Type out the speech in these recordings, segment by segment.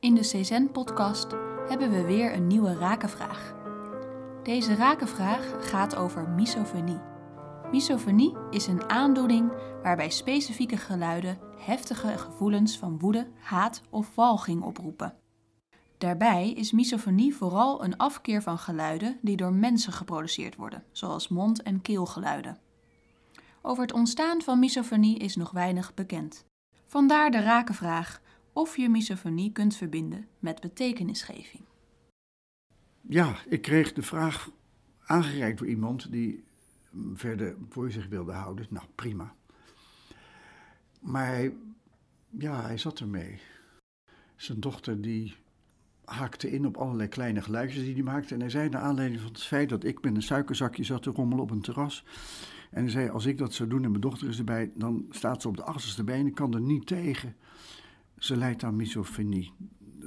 In de CZN-podcast hebben we weer een nieuwe rakenvraag. Deze rakenvraag gaat over misofonie. Misofonie is een aandoening waarbij specifieke geluiden heftige gevoelens van woede, haat of walging oproepen. Daarbij is misofonie vooral een afkeer van geluiden die door mensen geproduceerd worden, zoals mond- en keelgeluiden. Over het ontstaan van misofonie is nog weinig bekend. Vandaar de rakenvraag of je misofonie kunt verbinden met betekenisgeving. Ja, ik kreeg de vraag aangereikt door iemand die verder voor zich wilde houden. Nou, prima. Maar hij, ja, hij zat ermee. Zijn dochter die haakte in op allerlei kleine geluidjes die hij maakte. En hij zei naar aanleiding van het feit dat ik met een suikerzakje zat te rommelen op een terras. En hij zei, als ik dat zou doen en mijn dochter is erbij, dan staat ze op de achterste benen, kan er niet tegen. Ze lijdt aan misofonie.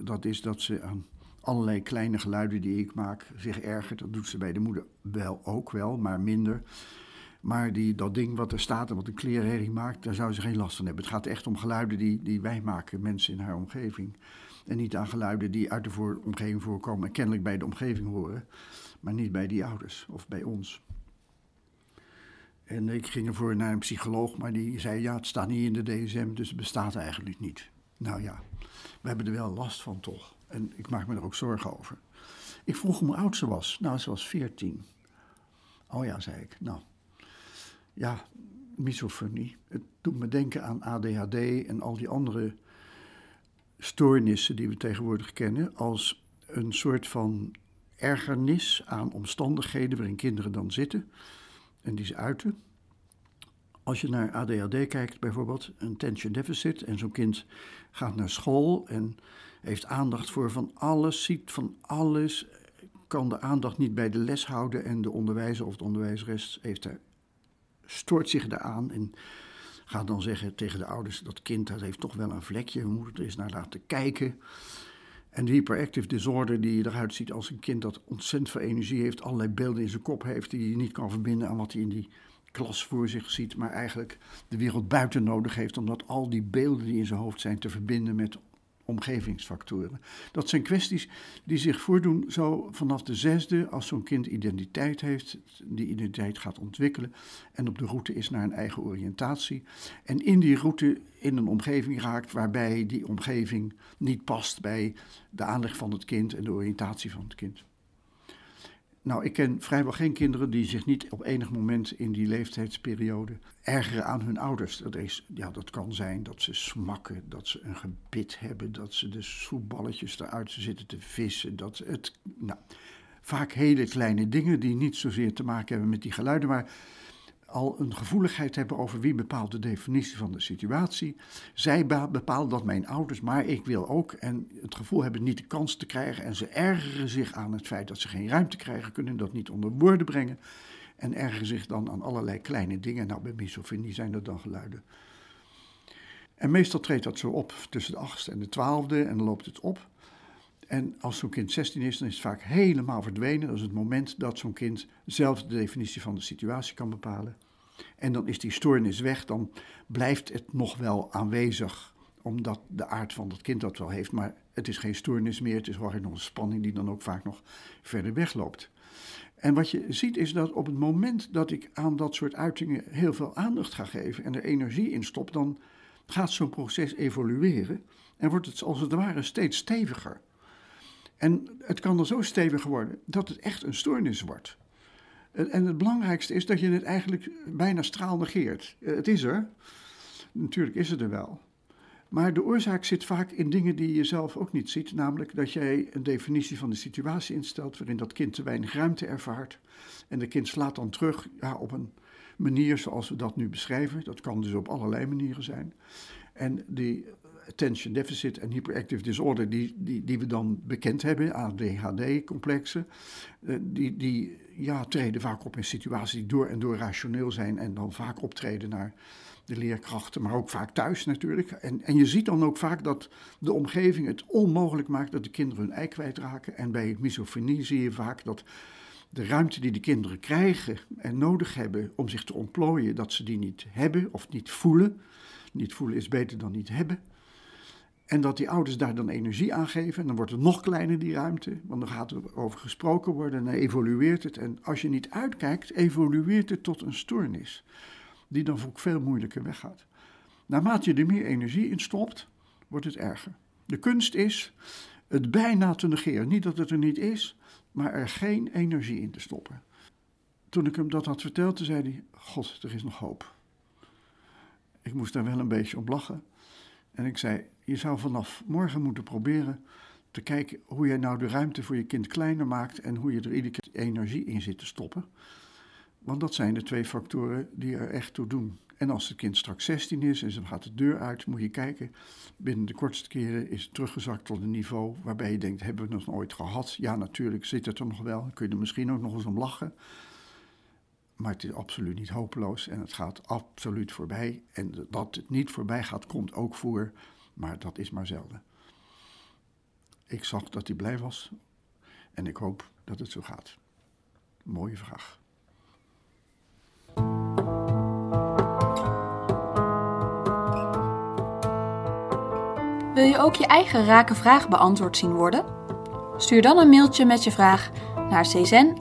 Dat is dat ze aan allerlei kleine geluiden die ik maak zich ergert. Dat doet ze bij de moeder wel ook wel, maar minder. Maar die, dat ding wat er staat en wat een klerenherrie maakt, daar zou ze geen last van hebben. Het gaat echt om geluiden die, die wij maken, mensen in haar omgeving. En niet aan geluiden die uit de omgeving voorkomen en kennelijk bij de omgeving horen, maar niet bij die ouders of bij ons. En ik ging ervoor naar een psycholoog, maar die zei: Ja, het staat niet in de DSM, dus het bestaat eigenlijk niet. Nou ja, we hebben er wel last van toch. En ik maak me er ook zorgen over. Ik vroeg hoe oud ze was. Nou, ze was 14. Oh ja, zei ik. Nou, ja, misofonie. Het doet me denken aan ADHD en al die andere stoornissen die we tegenwoordig kennen. Als een soort van ergernis aan omstandigheden waarin kinderen dan zitten en die ze uiten. Als je naar ADHD kijkt, bijvoorbeeld, een attention deficit, en zo'n kind gaat naar school en heeft aandacht voor van alles, ziet van alles, kan de aandacht niet bij de les houden en de onderwijzer of de onderwijzeres heeft er, stoort zich daaraan en gaat dan zeggen tegen de ouders, dat kind dat heeft toch wel een vlekje, we moeten er eens naar laten kijken. En de hyperactive disorder die eruit ziet als een kind dat ontzettend veel energie heeft, allerlei beelden in zijn kop heeft die hij niet kan verbinden aan wat hij in die klas voor zich ziet, maar eigenlijk de wereld buiten nodig heeft, omdat al die beelden die in zijn hoofd zijn te verbinden met omgevingsfactoren. Dat zijn kwesties die zich voordoen zo vanaf de zesde, als zo'n kind identiteit heeft, die identiteit gaat ontwikkelen en op de route is naar een eigen oriëntatie. En in die route in een omgeving raakt waarbij die omgeving niet past bij de aanleg van het kind en de oriëntatie van het kind. Nou, ik ken vrijwel geen kinderen die zich niet op enig moment in die leeftijdsperiode ergeren aan hun ouders. Dat, is, ja, dat kan zijn dat ze smakken, dat ze een gebit hebben, dat ze de soepballetjes eruit zitten te vissen. Dat het, nou, vaak hele kleine dingen die niet zozeer te maken hebben met die geluiden, maar al een gevoeligheid hebben over wie bepaalt de definitie van de situatie. Zij bepalen dat mijn ouders, maar ik wil ook. En het gevoel hebben niet de kans te krijgen. En ze ergeren zich aan het feit dat ze geen ruimte krijgen, kunnen dat niet onder woorden brengen. En ergeren zich dan aan allerlei kleine dingen. Nou, bij misofonie zijn dat dan geluiden. En meestal treedt dat zo op tussen de achtste en de twaalfde en dan loopt het op. En als zo'n kind 16 is, dan is het vaak helemaal verdwenen. Dat is het moment dat zo'n kind zelf de definitie van de situatie kan bepalen. En dan is die stoornis weg, dan blijft het nog wel aanwezig, omdat de aard van dat kind dat wel heeft. Maar het is geen stoornis meer, het is gewoon nog een spanning die dan ook vaak nog verder wegloopt. En wat je ziet is dat op het moment dat ik aan dat soort uitingen heel veel aandacht ga geven en er energie in stop, dan gaat zo'n proces evolueren en wordt het als het ware steeds steviger. En het kan dan zo stevig worden dat het echt een stoornis wordt. En het belangrijkste is dat je het eigenlijk bijna straal negeert. Eh, het is er. Natuurlijk is het er wel. Maar de oorzaak zit vaak in dingen die je zelf ook niet ziet. Namelijk dat jij een definitie van de situatie instelt waarin dat kind te weinig ruimte ervaart. En de kind slaat dan terug ja, op een manier zoals we dat nu beschrijven. Dat kan dus op allerlei manieren zijn. En die attention deficit en hyperactive disorder, die, die, die we dan bekend hebben, ADHD-complexen, eh, die, die ja, treden vaak op in situaties die door en door rationeel zijn en dan vaak optreden naar de leerkrachten, maar ook vaak thuis natuurlijk. En, en je ziet dan ook vaak dat de omgeving het onmogelijk maakt dat de kinderen hun ei kwijtraken. En bij misofonie zie je vaak dat de ruimte die de kinderen krijgen en nodig hebben om zich te ontplooien, dat ze die niet hebben of niet voelen. Niet voelen is beter dan niet hebben. En dat die ouders daar dan energie aan geven. En dan wordt het nog kleiner, die ruimte. Want dan gaat er over gesproken worden en dan evolueert het. En als je niet uitkijkt, evolueert het tot een stoornis. Die dan ook veel moeilijker weggaat. Naarmate je er meer energie in stopt, wordt het erger. De kunst is het bijna te negeren. Niet dat het er niet is, maar er geen energie in te stoppen. Toen ik hem dat had verteld, zei hij: God, er is nog hoop. Ik moest daar wel een beetje op lachen. En ik zei: Je zou vanaf morgen moeten proberen te kijken hoe jij nou de ruimte voor je kind kleiner maakt en hoe je er iedere keer energie in zit te stoppen. Want dat zijn de twee factoren die er echt toe doen. En als het kind straks 16 is en ze gaat de deur uit, moet je kijken. Binnen de kortste keren is het teruggezakt tot een niveau waarbij je denkt: hebben we het nog nooit gehad? Ja, natuurlijk zit het er nog wel. Kun je er misschien ook nog eens om lachen. Maar het is absoluut niet hopeloos en het gaat absoluut voorbij. En dat het niet voorbij gaat, komt ook voor, maar dat is maar zelden. Ik zag dat hij blij was en ik hoop dat het zo gaat. Mooie vraag. Wil je ook je eigen rake vraag beantwoord zien worden? Stuur dan een mailtje met je vraag naar czen